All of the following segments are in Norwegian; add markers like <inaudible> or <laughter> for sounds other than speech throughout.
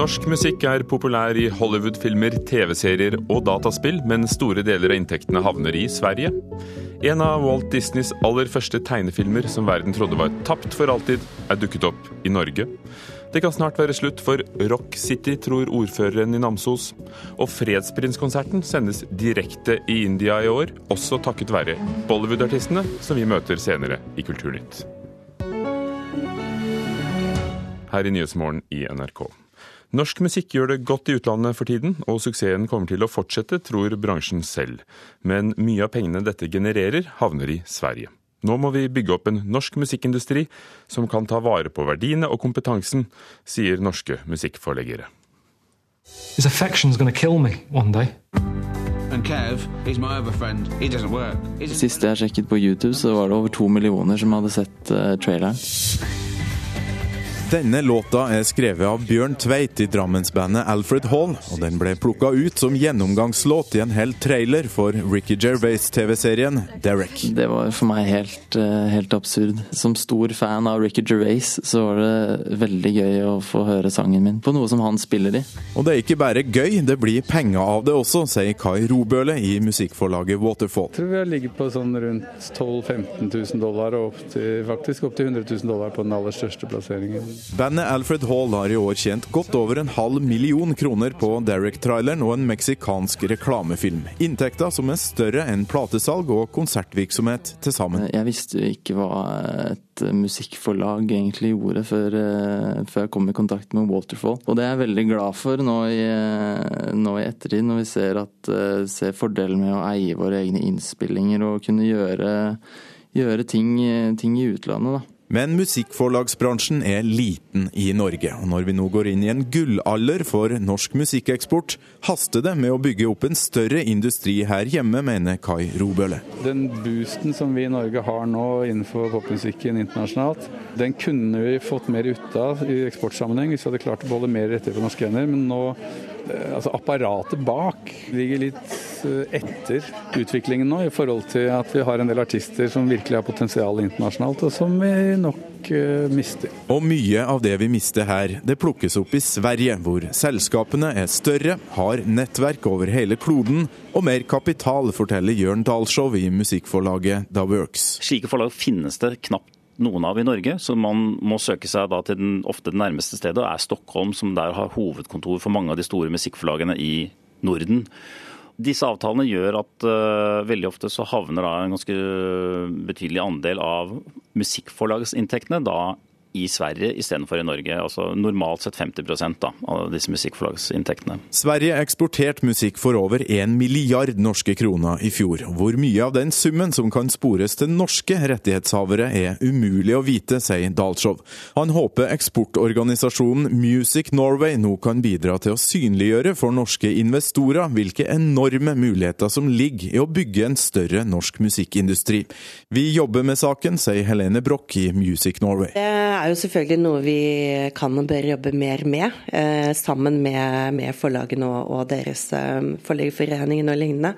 Norsk musikk er populær i Hollywood-filmer, TV-serier og dataspill, men store deler av inntektene havner i Sverige. En av Walt Disneys aller første tegnefilmer som verden trodde var tapt for alltid, er dukket opp i Norge. Det kan snart være slutt for Rock City, tror ordføreren i Namsos. Og Fredsprinskonserten sendes direkte i India i år, også takket være Bollywood-artistene, som vi møter senere i Kulturnytt. Her i Nyhetsmorgen i NRK. Norsk musikk gjør det godt i utlandet for tiden, og suksessen kommer til å fortsette, tror bransjen selv. Men mye av pengene dette genererer, havner i Sverige. Nå må vi bygge opp en norsk musikkindustri som kan ta vare på verdiene og kompetansen, sier norske musikkforleggere. His affection's gonna kill me one day. Kev, he's my other friend. He doesn't work. He's Sist jeg sjekket på YouTube, så var det over to millioner som hadde sett uh, traileren. Denne låta er skrevet av Bjørn Tveit i Drammensbandet Alfred Hall, og den ble plukka ut som gjennomgangslåt i en hel trailer for Ricky Gervais-TV-serien Derek. Det var for meg helt, uh, helt absurd. Som stor fan av Ricky Gervais, så var det veldig gøy å få høre sangen min på noe som han spiller i. Og det er ikke bare gøy, det blir penger av det også, sier Kai Robøle i musikkforlaget Waterfall. Jeg tror vi har ligget på sånn rundt 12 000-15 000 dollar, og opp til, faktisk opp til 100 000 dollar på den aller største plasseringen. Bandet Alfred Hall har i år tjent godt over en halv million kroner på Derek-traileren og en meksikansk reklamefilm. Inntekta som er større enn platesalg og konsertvirksomhet til sammen. Jeg visste jo ikke hva et musikkforlag egentlig gjorde før, uh, før jeg kom i kontakt med Waterfall. Og det er jeg veldig glad for nå i, uh, nå i ettertid, når vi ser, at, uh, ser fordelen med å eie våre egne innspillinger og kunne gjøre, gjøre ting, ting i utlandet. da. Men musikkforlagsbransjen er liten i Norge, og når vi nå går inn i en gullalder for norsk musikkeksport, haster det med å bygge opp en større industri her hjemme, mener Kai Robøle. Den boosten som vi i Norge har nå innenfor popmusikken internasjonalt, den kunne vi fått mer ut av i eksportsammenheng hvis vi hadde klart å beholde mer rettigheter på norske hender. Men nå altså apparatet bak ligger litt etter utviklingen nå, i forhold til at vi har en del artister som virkelig har potensial internasjonalt, og som vi nok uh, mister. Og mye av det vi mister her, det plukkes opp i Sverige, hvor selskapene er større, har nettverk over hele kloden og mer kapital, forteller Jørn Dahlshow i musikkforlaget Da Works. Slike forlag finnes det knapt noen av i Norge, så man må søke seg til den, ofte det nærmeste stedet, og er Stockholm, som der har hovedkontor for mange av de store musikkforlagene i Norden. Disse avtalene gjør at uh, veldig ofte så havner da en ganske betydelig andel av musikkforlagsinntektene da i Sverige istedenfor i Norge. Altså normalt sett 50 da, av disse musikkforlagsinntektene. Sverige eksporterte musikk for over 1 milliard norske kroner i fjor. Hvor mye av den summen som kan spores til norske rettighetshavere er umulig å vite, sier Dalshov. Han håper eksportorganisasjonen Music Norway nå kan bidra til å synliggjøre for norske investorer hvilke enorme muligheter som ligger i å bygge en større norsk musikkindustri. Vi jobber med saken, sier Helene Broch i Music Norway er jo selvfølgelig noe vi kan og bør jobbe mer med, eh, sammen med, med forlagene og, og deres eh, forleggerforeningen og lignende.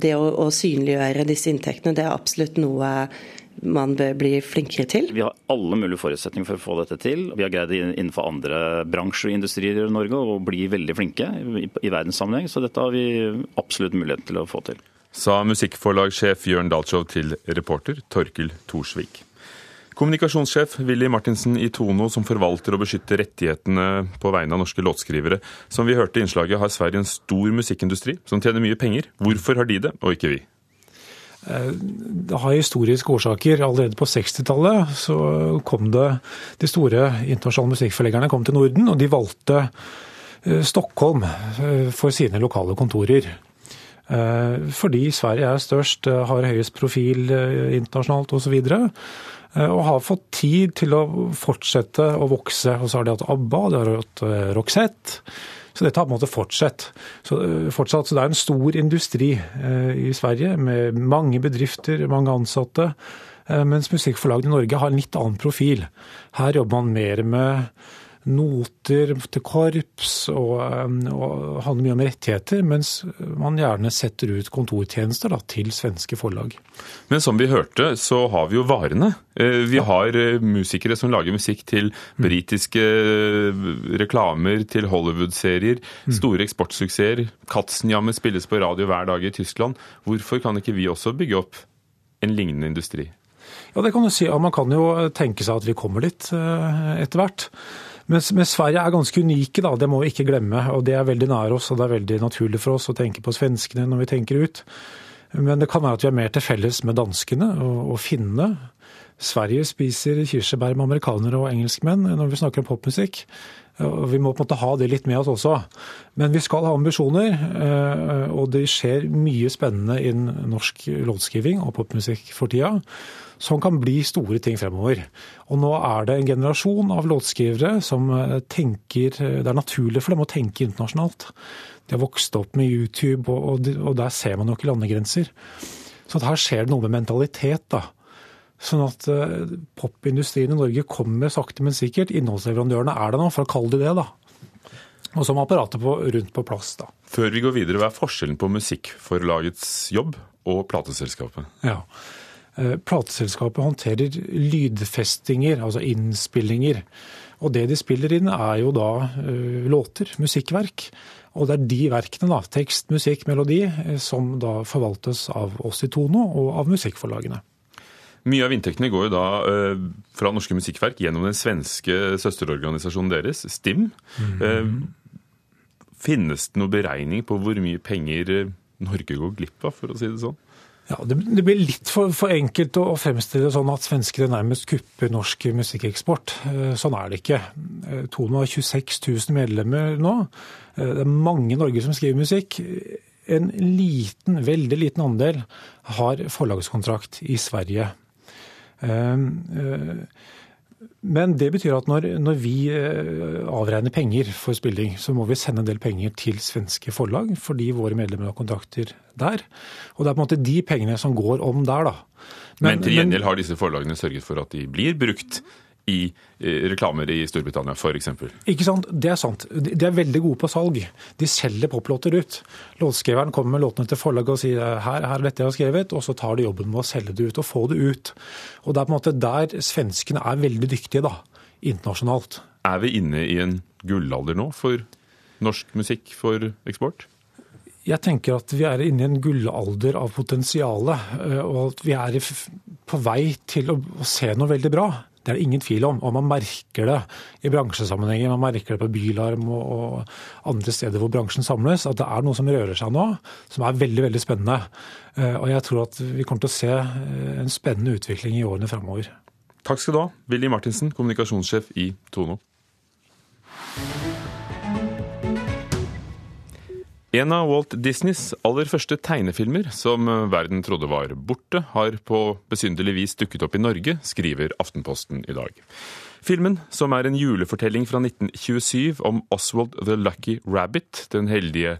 Det å, å, synliggjøre disse inntektene, det er absolutt noe man bør bli flinkere til. Vi har alle mulige forutsetninger for å få dette til. Vi har greid det innenfor andre bransjer og industrier i Norge å bli veldig flinke i, i verdenssammenheng, så dette har vi absolutt mulighet til å få til. Sa musikkforlagssjef Jørn Dalshow til reporter Torkel Thorsvik. Kommunikasjonssjef Willy Martinsen i Tono, som forvalter og beskytter rettighetene på vegne av norske låtskrivere. Som vi hørte i innslaget, har Sverige en stor musikkindustri som tjener mye penger. Hvorfor har de det, og ikke vi? Eh, det har historiske årsaker. Allerede på 60-tallet så kom det De store internasjonale musikkforleggerne kom til Norden, og de valgte eh, Stockholm eh, for sine lokale kontorer. Fordi Sverige er størst, har høyest profil internasjonalt osv. Eh, og har fått tid til å fortsette å vokse. Og så har de hatt ABBA, de har hatt eh, Roxette. Så dette har på en måte fortsatt. Så, eh, fortsatt. så det er en stor industri i Sverige med mange bedrifter, mange ansatte. Mens musikkforlagene i Norge har en litt annen profil. Her jobber man mer med noter til korps og, og handler mye om rettigheter, mens man gjerne setter ut kontortjenester da, til svenske forlag. Men som vi hørte, så har vi jo varene. Eh, vi har eh, musikere som lager musikk til mm. britiske eh, reklamer, til Hollywood-serier. Mm. Store eksportsuksesser. Katzenjammer spilles på radio hver dag i Tyskland. Hvorfor kan ikke vi også bygge opp en lignende industri? Ja, det kan du si. Ja, man kan jo tenke seg at vi kommer dit etter hvert. Men, men, Sverige er ganske unike, da. det må vi ikke glemme. og Det er veldig nær oss, og det er veldig naturlig for oss å tenke på svenskene når vi tenker ut. Men det kan være at vi er mer til felles med danskene og, og finnene. Sverige spiser kirsebær med amerikanere og engelskmenn når vi snakker om popmusikk. Og Vi må på en måte ha det litt med oss også. Men vi skal ha ambisjoner, eh, og det skjer mye spennende innen norsk låtskriving og popmusikk for tida som kan bli store ting fremover. Og nå er det en generasjon av låtskrivere som eh, tenker Det er naturlig for dem å tenke internasjonalt. De har vokst opp med YouTube, og, der ser man jo ikke landegrenser. Så her skjer det noe med mentalitet, da. Sånn at uh, popindustrien i Norge kommer sakte, men sikkert. Innholdsleverandørene er det nå, for å kalle det det, da. Og så må apparatet på, rundt på plass, da. Før vi går videre, hva er forskjellen på musikkforlagets jobb og plateselskapet? Ja, Eh, plateselskapet håndterer lydfestinger, altså innspillinger. Og det de spiller inn, er jo da uh, låter, musikkverk. Og det er de verkene, da, tekst, musikk, melodi, eh, som da forvaltes av oss i Tono og av musikkforlagene. Mye av inntektene går jo da fra norske musikkverk gjennom den svenske søsterorganisasjonen deres, STIM. Mm. Finnes det noe beregning på hvor mye penger Norge går glipp av, for å si det sånn? Ja, det, blir litt for, for enkelt å, fremstille det sånn at svenskene nærmest kupper norsk musikkeksport. Eh, sånn er det ikke. Tono har 26 000 medlemmer nå. Eh, det er mange i Norge som skriver musikk. En liten, veldig liten andel har forlagskontrakt i Sverige. Men det betyr at når, når, vi eh, avregner penger for spilling, så må vi sende en del penger til svenske forlag, fordi våre medlemmer har kontakter der. Og det er på en måte de pengene som går om der, da. Men, men til gjengjeld har disse forlagene sørget for at de blir brukt i reklamer i Storbritannia f.eks. Ikke sant, det er sant. De er veldig gode på salg. De selger poplåter ut. Låtskriveren kommer med låtene til forlaget og sier her, her er dette jeg har skrevet, og så tar de jobben med å selge det ut og få det ut. Og Det er på en måte der svenskene er veldig dyktige da, internasjonalt. Er vi inne i en gullalder nå for norsk musikk for eksport? Jeg tenker at vi er inne i en gullalder av potensial, eh, og at vi er på vei til å se noe veldig bra. Det er det ingen tvil om. Og man merker det i bransjesammenhenger. Man merker det på Bylarm og, andre steder hvor bransjen samles. At det er noe som rører seg nå, som er veldig veldig spennende. Eh, og jeg tror at vi kommer til å se eh, en spennende utvikling i årene framover. Takk skal du ha, Willy Martinsen, kommunikasjonssjef i Tono. En av Walt Disneys aller første tegnefilmer, som verden trodde var borte, har på besynderlig vis dukket opp i Norge, skriver Aftenposten i dag. Filmen, som er en julefortelling fra 1927 om Oswald the Lucky Rabbit, den heldige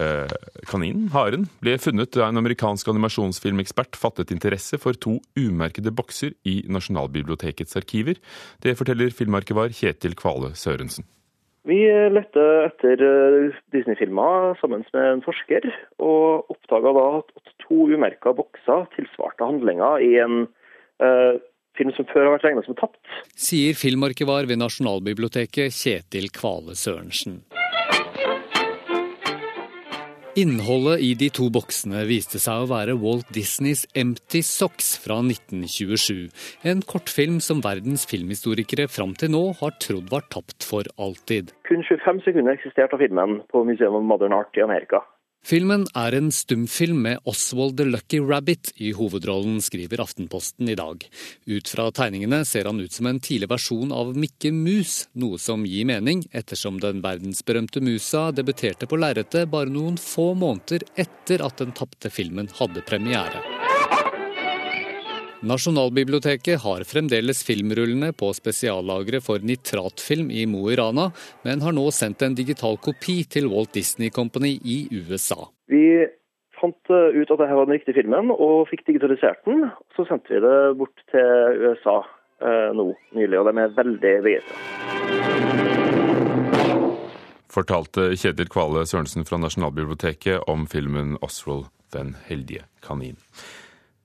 eh, kaninen, haren, ble funnet da en amerikansk animasjonsfilmekspert fattet interesse for to umerkede bokser i Nasjonalbibliotekets arkiver. Det forteller filmarkivar Kjetil Kvale Sørensen. Vi lette etter eh, Disney-filmer sammen med en forsker, og oppdaga da at to umerka bokser tilsvarte handlinger i en uh, film som før har vært regna som tapt. Sier filmarkivar ved Nasjonalbiblioteket Kjetil Kvale Sørensen. Innholdet i de to boksene viste seg å være Walt Disneys Empty Socks fra 1927. En kortfilm som verdens filmhistorikere fram til nå har trodd var tapt for alltid. Kun 25 sekunder eksisterte av filmen på Museum of Modern Art i Amerika. Filmen er en stumfilm med Oswald the Lucky Rabbit i hovedrollen, skriver Aftenposten i dag. Ut fra tegningene ser han ut som en tidlig versjon av Mikke Mus, noe som gir mening, ettersom den verdensberømte musa debuterte på lerretet bare noen få måneder etter at den tapte filmen hadde premiere. Nasjonalbiblioteket har fremdeles filmrullene på spesiallageret for nitratfilm i Mo i Rana, men har nå sendt en digital kopi til Walt Disney Company i USA. Vi fant eh, ut at dette var den riktige filmen, og fikk digitalisert den. Så sendte vi det bort til USA eh, nå nylig, og de er veldig begeistra. Fortalte Kjetil Kvale Sørensen fra Nasjonalbiblioteket om filmen 'Oswald den heldige kanin'.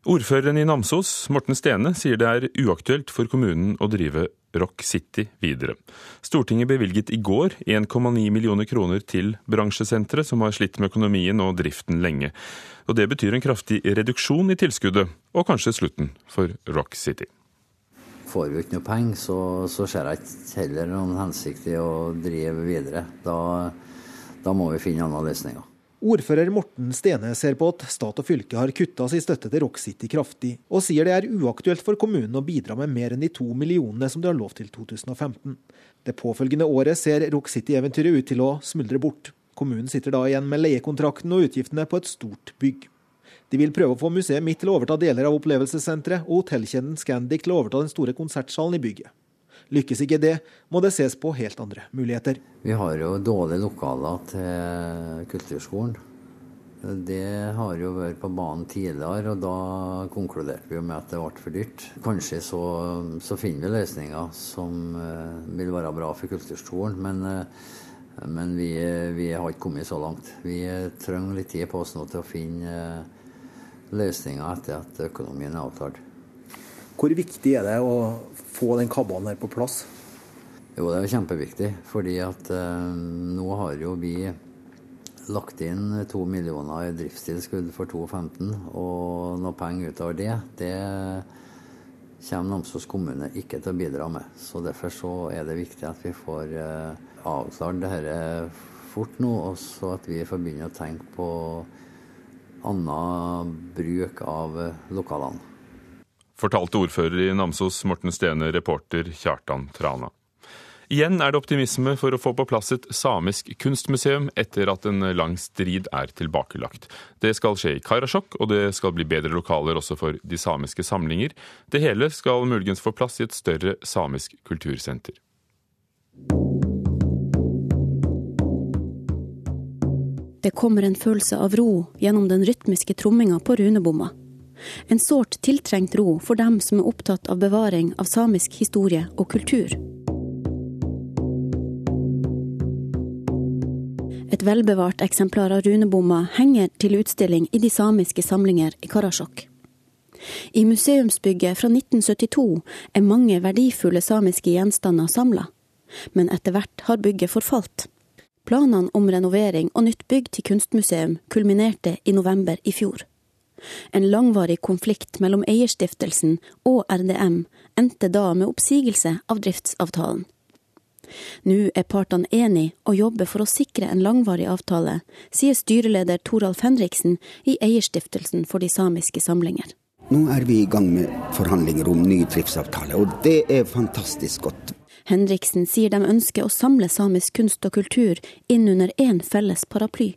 Ordføreren i Namsos, Morten Stene, sier det er uaktuelt for kommunen å drive Rock City videre. Stortinget bevilget i går 1,9 millioner kroner til bransjesenteret, som har slitt med økonomien og driften lenge. Og Det betyr en kraftig reduksjon i tilskuddet, og kanskje slutten for Rock City. Får vi ikke noe penger, så, så ser jeg ikke heller noen hensikt i å drive videre. Da, da må vi finne andre løsninger. Ordfører Morten Stene ser på at stat og fylke har kutta sin støtte til Rock City kraftig, og sier det er uaktuelt for kommunen å bidra med mer enn de to millionene som de har lov til 2015. Det påfølgende året ser Rock City-eventyret ut til å smuldre bort. Kommunen sitter da igjen med leiekontrakten og utgiftene på et stort bygg. De vil prøve å få museet mitt til å overta deler av opplevelsessenteret, og hotellkjeden Scandic til å overta den store konsertsalen i bygget. Lykkes ikke det, må det ses på helt andre muligheter. Vi har jo dårlige lokaler til kulturskolen. Det har jo vært på banen tidligere, og da konkluderte vi med at det ble for dyrt. Kanskje så, så finner vi løsninger som uh, vil være bra for kulturskolen, men, uh, men vi, vi, har ikke kommet så langt. Vi trenger litt tid på oss nå til å finne uh, løsninger etter at økonomien er avtalt. Hvor viktig er det å få den kabalen her på plass? Jo, det er jo kjempeviktig. Fordi at eh, nå har jo vi lagt inn to millioner i driftstilskudd for 2015. Og noe penger utover det, det kommer Namsos kommune ikke til å bidra med. Så derfor så er det viktig at vi får eh, avklart dette fort nå, og så at vi får begynne å tenke på annen bruk av lokalene fortalte ordfører i Namsos Morten Stene, reporter Kjartan Trana. Igjen er det optimisme for å få på plass et samisk kunstmuseum etter at en lang strid er tilbakelagt. Det skal skje i Karasjok, og det skal bli bedre lokaler også for de samiske samlinger. Det hele skal muligens få plass i et større samisk kultursenter. Det kommer en følelse av ro gjennom den rytmiske tromminga på runebomma. En sårt tiltrengt ro for dem som er opptatt av bevaring av samisk historie og kultur. Et velbevart eksemplar av runebomma henger til utstilling i de samiske samlinger i Karasjok. I museumsbygget fra 1972 er mange verdifulle samiske gjenstander samla, men etter hvert har bygget forfalt. Planene om renovering og nytt bygg til kunstmuseum kulminerte i november i fjor. En langvarig konflikt mellom eierstiftelsen og RDM endte da med oppsigelse av driftsavtalen. Nå er partene enige og jobber for å sikre en langvarig avtale, sier styreleder Toralf Henriksen i Eierstiftelsen for de samiske samlinger. Nå er vi i gang med forhandlinger om ny driftsavtale, og det er fantastisk godt. Henriksen sier de ønsker å samle samisk kunst og kultur inn under én felles paraply.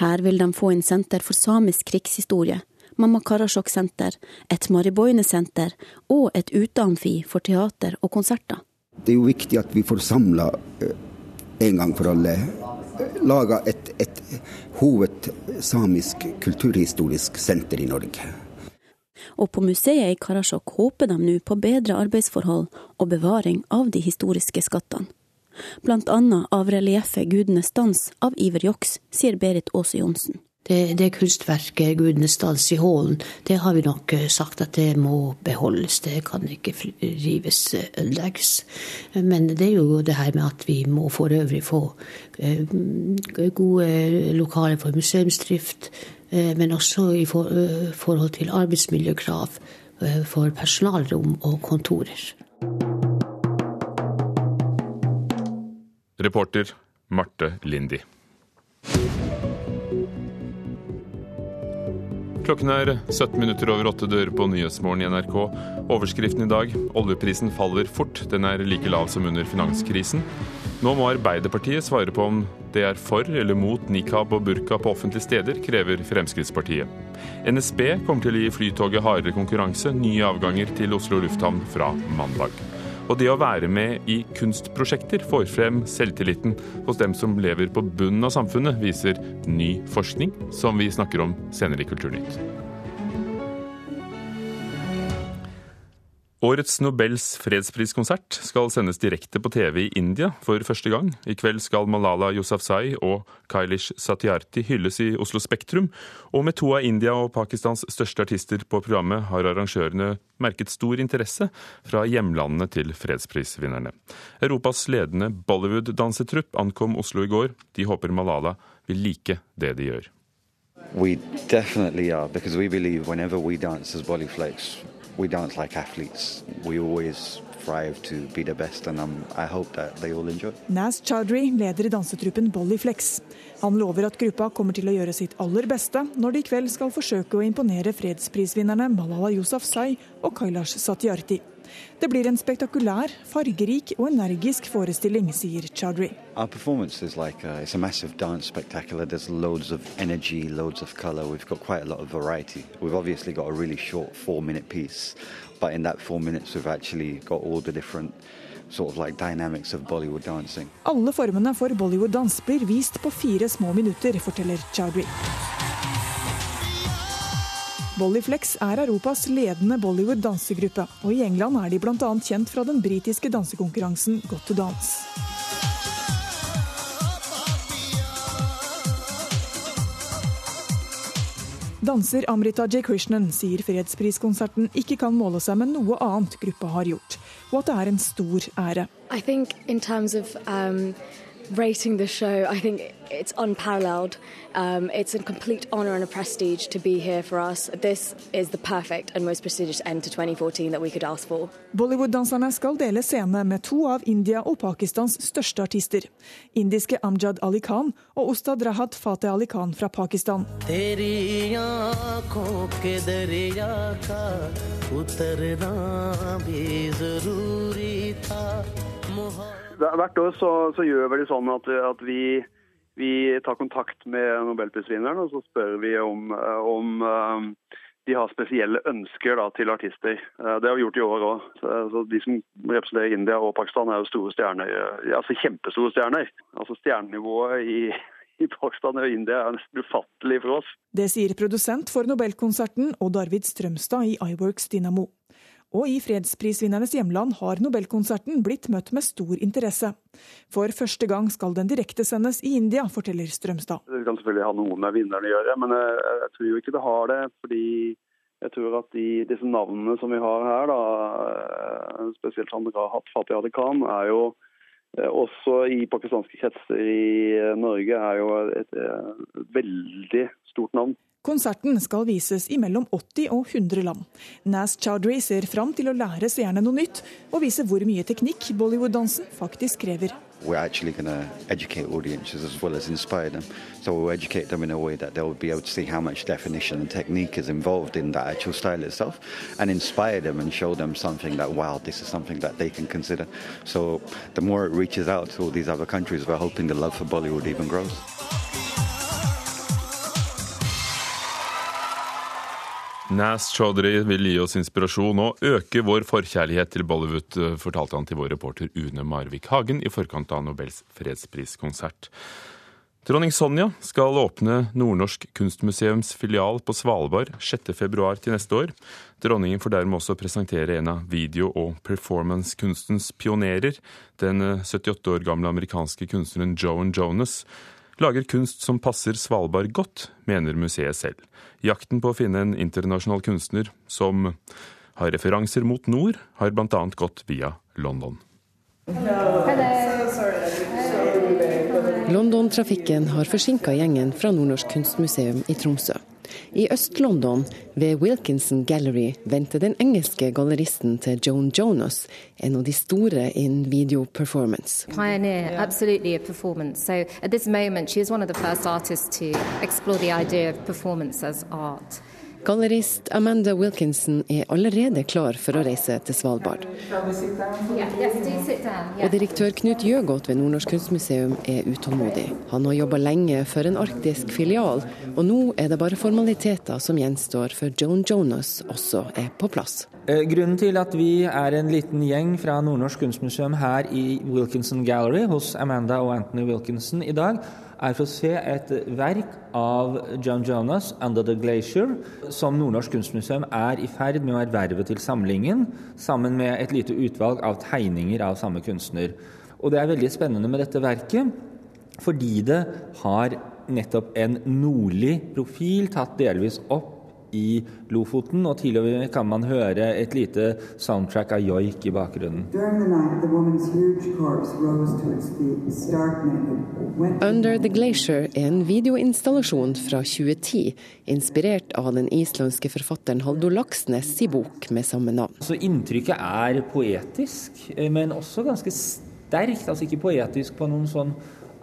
Her vil de få inn senter for samisk krigshistorie, Mamma Karasjok-senter, et Mariboine-senter og et uteamfi for teater og konserter. Det er jo viktig at vi får samla eh, en gang for alle eh, laga et, et hovedsamisk kulturhistorisk senter i Norge. Og på museet i Karasjok håper de nå på bedre arbeidsforhold og bevaring av de historiske skattene bl.a. av relieffet Gudenes dans av Iver Joks, sier Berit Aase Johnsen. Det, det, kunstverket 'Gudenes dans i Hålen', det har vi nok eh, sagt at det må beholdes. Det kan ikke rives, eh, ødelegges. Men det er jo det her med at vi må for øvrig få eh, gode lokaler for museumsdrift, men også i forhold til arbeidsmiljøkrav for personalrom og kontorer. Reporter Marte Lindi. Klokken er 17 minutter over åtte dører på Nyhetsmorgen i NRK. Overskriften i dag oljeprisen faller fort. Den er like lav som under finanskrisen. Nå må Arbeiderpartiet svare på om det er for eller mot nikab og burka på offentlige steder, krever Fremskrittspartiet. NSB kommer til å gi Flytoget hardere konkurranse. Nye avganger til Oslo lufthavn fra mandag. Og det å være med i kunstprosjekter får frem selvtilliten hos dem som lever på bunnen av samfunnet, viser ny forskning, som vi snakker om senere i Kulturnytt. Årets Nobels fredspriskonsert skal sendes direkte på TV i India for første gang. I kveld skal Malala Yousafzai og Kailish Satyarthi hylles i Oslo Spektrum. Og med to av India og Pakistans største artister på programmet har arrangørene merket stor interesse fra hjemlandene til fredsprisvinnerne. Europas ledende Bollywood-dansetrupp ankom Oslo i går. De håper Malala vil like det de gjør. We definitely are, because we believe whenever we dance as Bollyflex, we don't like athletes. We always strive to be the best, and um, I hope that they all enjoy. Naz Chowdhury leder dansetruppen Bollyflex. Han lover at gruppa kommer til å gjøre sitt aller beste når de i kveld skal forsøke å imponere fredsprisvinnerne Malala Yousafzai og Kailash Satyarthi. Det blir en spektakulær, fargerik og energisk forestilling, sier Chowdhury. Our performance is like a, it's a massive dance spectacular. There's loads of energy, loads of color. We've got quite a lot of variety. We've obviously got a really short four-minute piece, but in that four minutes, we've actually got all the different sort of like dynamics of Bollywood dancing. Alle formene for Bollywood-dans blir vist på fire små minutter, forteller Chowdhury. Bollyflex er Europas ledende Bollywood-dansegruppe, og i England er de bl.a. kjent fra den britiske dansekonkurransen Got to Dance. Danser Amrita J. Krishnan sier fredspriskonserten ikke kan måle seg med noe annet gruppa har gjort, og at det er en stor ære. I think in terms of um, rating the show, I think it's unparalleled. Um, it's a complete honour and a prestige to be here for us. This is the perfect and most prestigious end to 2014 that we could ask for. Bollywood-danserne skal dele scene med to av India og Pakistans største artister. Indiske Amjad Ali Khan og Ustad Rahat Fateh Ali Khan fra Pakistan. Hvert år så, så gjør vi det sånn at, at vi, vi, tar kontakt med nobelprisvinneren og så spør vi om, om de har spesielle ønsker da, til artister. Det har vi gjort i år òg. De som representerer India og Pakistan er jo store stjerner, altså kjempestore stjerner. Altså Stjernenivået i, i Pakistan og India er nesten ufattelig for oss. Det sier produsent for Nobelkonserten Odd Arvid Strømstad i iWorks Dynamo. Og i fredsprisvinnernes hjemland har Nobelkonserten blitt møtt med stor interesse. For første gang skal den direktesendes i India, forteller Strømstad. Det kan selvfølgelig ha noe med vinneren å gjøre, men jeg, tror jo ikke det har det. fordi jeg tror at de, disse navnene som vi har her, da, spesielt han Rahat Fatih Ali Khan, er jo også i pakistanske kretser i Norge er jo et, et veldig stort navn. Konserten skal vises i mellom 80 og 100 land. Naz Chowdhury ser fram til å lære seerne noe nytt, og vise hvor mye teknikk Bollywood-dansen faktisk krever. As well as. So we'll itself and inspire them and show them something that, wow, this is something that they can consider. So the more it reaches out to all these other countries, we're hoping the love for Bollywood even grows. Nas Chaudhry vil gi oss inspirasjon og øke vår forkjærlighet til Bollywood, fortalte han til vår reporter Une Marvik Hagen i forkant av Nobels fredspriskonsert. Dronning Sonja skal åpne Nordnorsk kunstmuseums filial på Svalbard 6.2 til neste år. Dronningen får dermed også presentere en av video- og performancekunstens pionerer, den 78 år gamle amerikanske kunstneren Joan Jonas lager kunst som passer Svalbard godt, mener museet selv. Jakten på å finne en internasjonal kunstner som har referanser mot nord, har bl.a. gått via London. London-trafikken har forsinka gjengen fra Nordnorsk kunstmuseum i Tromsø. I Øst-London, ved Wilkinson Gallery, venter den engelske galleristen til Joan Jonas, en av de store innen videoperformance. Pioneer, absolutely a performance. So at this moment, she is one of the first artists to explore the idea of performance as art. Gallerist Amanda Wilkinson er allerede klar for å reise til Svalbard. Og direktør Knut Gjøgodt ved Nordnorsk kunstmuseum er utålmodig. Han har jobba lenge for en arktisk filial, og nå er det bare formaliteter som gjenstår før Joan Jonas også er på plass. Grunnen til at vi er en liten gjeng fra Nordnorsk kunstmuseum her i Wilkinson Gallery hos Amanda og Anthony Wilkinson i dag, er for å se et verk av John Jonas, 'Under the Glacier', som Nordnorsk Kunstmuseum er i ferd med å erverve til samlingen, sammen med et lite utvalg av tegninger av samme kunstner. Og Det er veldig spennende med dette verket, fordi det har nettopp en nordlig profil, tatt delvis opp i Lofoten, og til og med kan man høre et lite soundtrack av joik i bakgrunnen. Under the Glacier er en videoinstallasjon fra 2010, inspirert av den islandske forfatteren Haldor Laksnes i bok med samme navn. Så Inntrykket er poetisk, eh, men også ganske sterkt. Altså ikke poetisk på noen sånn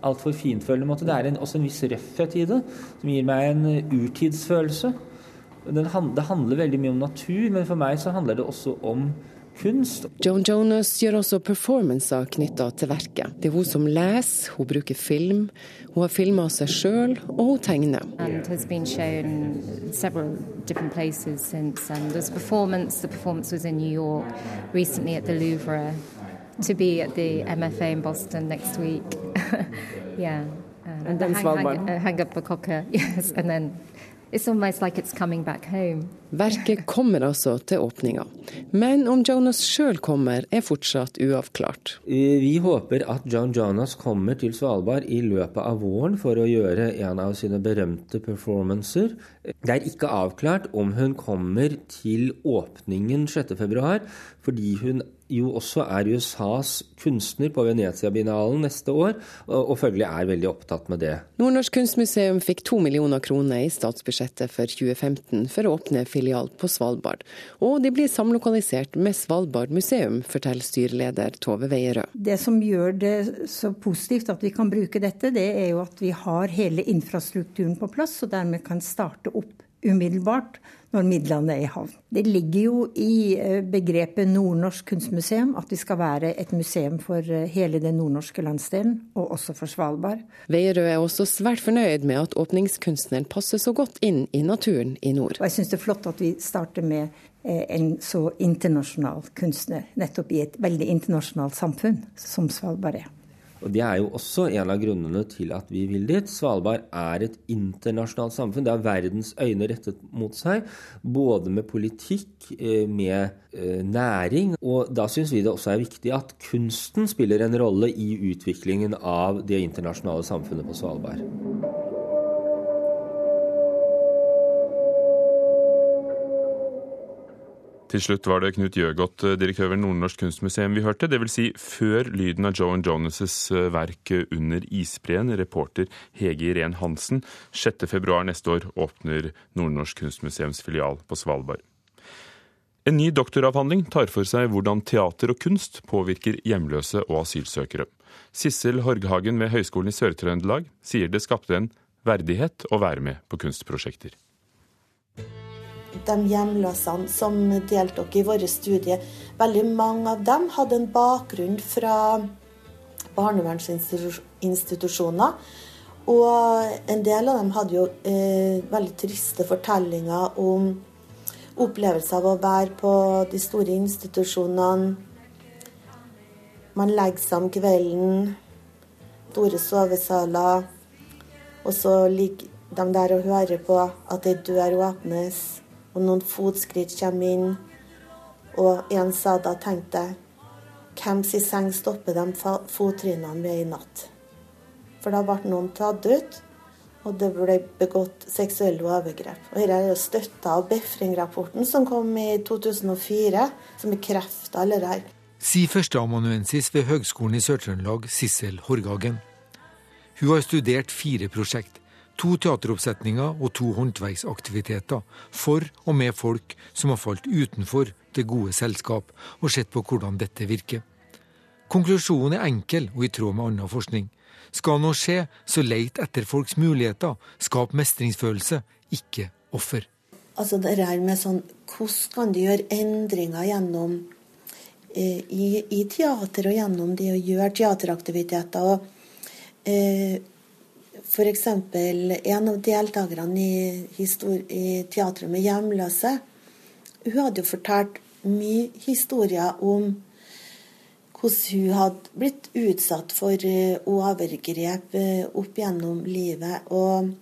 altfor fintfølende måte. Det er en, også en viss røffhet i det, som gir meg en urtidsfølelse det handler veldig mye om natur, men for meg så handler det også om kunst. Joan Jonas gjør også performancer knytta til verket. Det er hun som leser, hun bruker film, hun har filma seg sjøl, og hun tegner. And has been shown several different places since. And there's performance. The performance was in New York, recently at the Louvre, to be at the MFA in Boston next week. <laughs> yeah. Um, and, and hang, hang, uh, hang up a cocker, <laughs> yes, and then It's almost like it's coming back home. Verket kommer altså til åpninga, men om Jonas sjøl kommer er fortsatt uavklart. Vi håper at John Jonas kommer til Svalbard i løpet av våren for å gjøre en av sine berømte performancer. Det er ikke avklart om hun kommer til åpningen 6.2, fordi hun jo også er USAs kunstner på Venezia-binalen neste år, og, følgelig er veldig opptatt med det. Nordnorsk kunstmuseum fikk to millioner kroner i statsbudsjettet for 2015 for å åpne filial på Svalbard. Og de blir samlokalisert med Svalbard museum, forteller styreleder Tove Veierød. Det som gjør det så positivt at vi kan bruke dette, det er jo at vi har hele infrastrukturen på plass, og dermed kan starte opp umiddelbart når midlene er i havn. Det ligger jo i eh, begrepet Nordnorsk kunstmuseum at det skal være et museum for eh, hele den nordnorske landsdelen, og også for Svalbard. Veierød er også svært fornøyd med at åpningskunstneren passer så godt inn i naturen i nord. Og jeg syns det er flott at vi starter med eh, en så internasjonal kunstner, nettopp i et veldig internasjonalt samfunn som Svalbard er. Og Det er jo også en av grunnene til at vi vil dit. Svalbard er et internasjonalt samfunn. Det har verdens øyne rettet mot seg, både med politikk, eh, med eh, næring. Og da syns vi det også er viktig at kunsten spiller en rolle i utviklingen av det internasjonale samfunnet på Svalbard. Til slutt var det Knut Gjøgodt, eh, direktør ved Nordnorsk kunstmuseum vi hørte. Dvs. Si før lyden av Joan Jonas' eh, verk Under isbreen. Reporter Hege Irén Hansen. 6.2 neste år åpner Nordnorsk kunstmuseums filial på Svalbard. En ny doktoravhandling tar for seg hvordan teater og kunst påvirker hjemløse og asylsøkere. Sissel Horghagen ved Høgskolen i Sør-Trøndelag sier det skapte en verdighet å være med på kunstprosjekter de hjemløsene som deltok i våre studier, veldig mange av dem hadde en bakgrunn fra barnevernsinstitusjoner. Og en del av dem hadde jo eh, veldig triste fortellinger om opplevelser av å være på de store institusjonene. Man legger seg om kvelden, store sovesaler, og så ligger de der og hører på at ei dør åpnes og noen fotskritt kommer inn. Og en sa da tenkte jeg hvem sin seng stopper de fottrinnene med i natt? For da ble noen tatt ut, og det ble begått seksuelle overgrep. Og Dette er jo støtta av Befring-rapporten som kom i 2004, som bekrefter alle det her. Sier førsteamanuensis ved Høgskolen i Sør-Trøndelag, Sissel Horgagen. Hun har studert fire prosjekt To teateroppsetninger og to håndverksaktiviteter for og med folk som har falt utenfor det gode selskap, og sett på hvordan dette virker. Konklusjonen er enkel og i tråd med annen forskning. Skal noe skje, så leit etter folks muligheter. Skap mestringsfølelse, ikke offer. Altså det her med sånn, Hvordan kan du gjøre endringer gjennom eh, i, i, teater og gjennom det å gjøre teateraktiviteter? og eh, F.eks. en av deltakerne i, i Teatret med hjemløse. Hun hadde jo fortalt mye historier om hvordan hun hadde blitt utsatt for eh, overgrep eh, opp gjennom livet. Og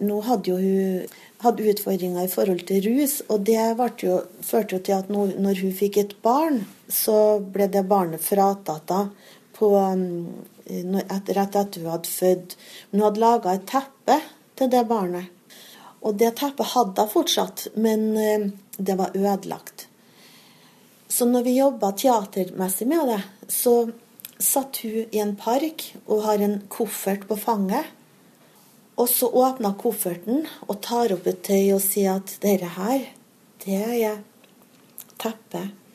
nå hadde jo hun hatt utfordringer i forhold til rus, og det jo, førte jo til at når, hun fikk et barn, så ble det barnet fratatt mm, etter at hun hadde født. Men hun hadde laga et teppe til det barnet. Og det teppet hadde hun fortsatt, men eh, det var ødelagt. Så når vi jobba teatermessig med det, så satt hun i en park og har en koffert på fanget. Og så åpner kofferten og tar opp et tøy og sier at dette her, det er teppet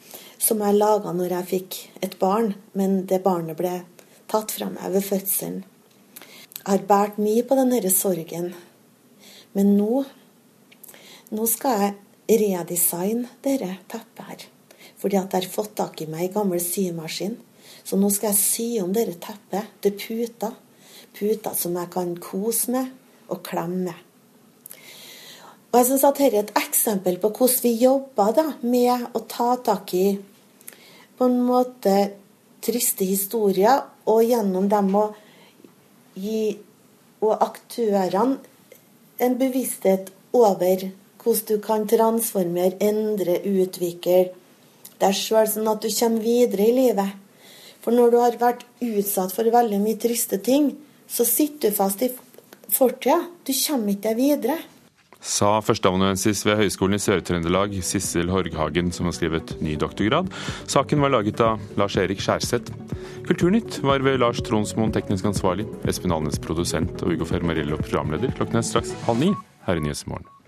som jeg laga når jeg fikk et barn, men det barnet ble tatt fra meg ved fødselen. Jeg har båret mye på denne sorgen, men nå, nå skal jeg redesigne dette teppet her. Fordi at jeg har fått tak i meg ei gammel symaskin. Så nå skal jeg sy om dette teppet til puter puter som jeg kan kose med og klemme. Og jeg synes at Dette er et eksempel på hvordan vi jobber da, med å ta tak i på en måte triste historier, og gjennom dem å gi og aktørene en bevissthet over hvordan du kan transformere, endre, utvikle deg sjøl, sånn at du kommer videre i livet. For når du har vært utsatt for veldig mye triste ting, så sitter du fast i fortida. Du kommer ikke deg videre. Sa førsteamanuensis ved Høgskolen i Sør-Trøndelag, Sissel Horghagen, som har skrevet ny doktorgrad. Saken var laget av Lars-Erik Skjærseth. Kulturnytt var ved Lars Tronsmoen teknisk ansvarlig, Espen Alnes produsent og Ugo Fermarello programleder. Klokken er straks halv ni her i Nyhetsmorgen.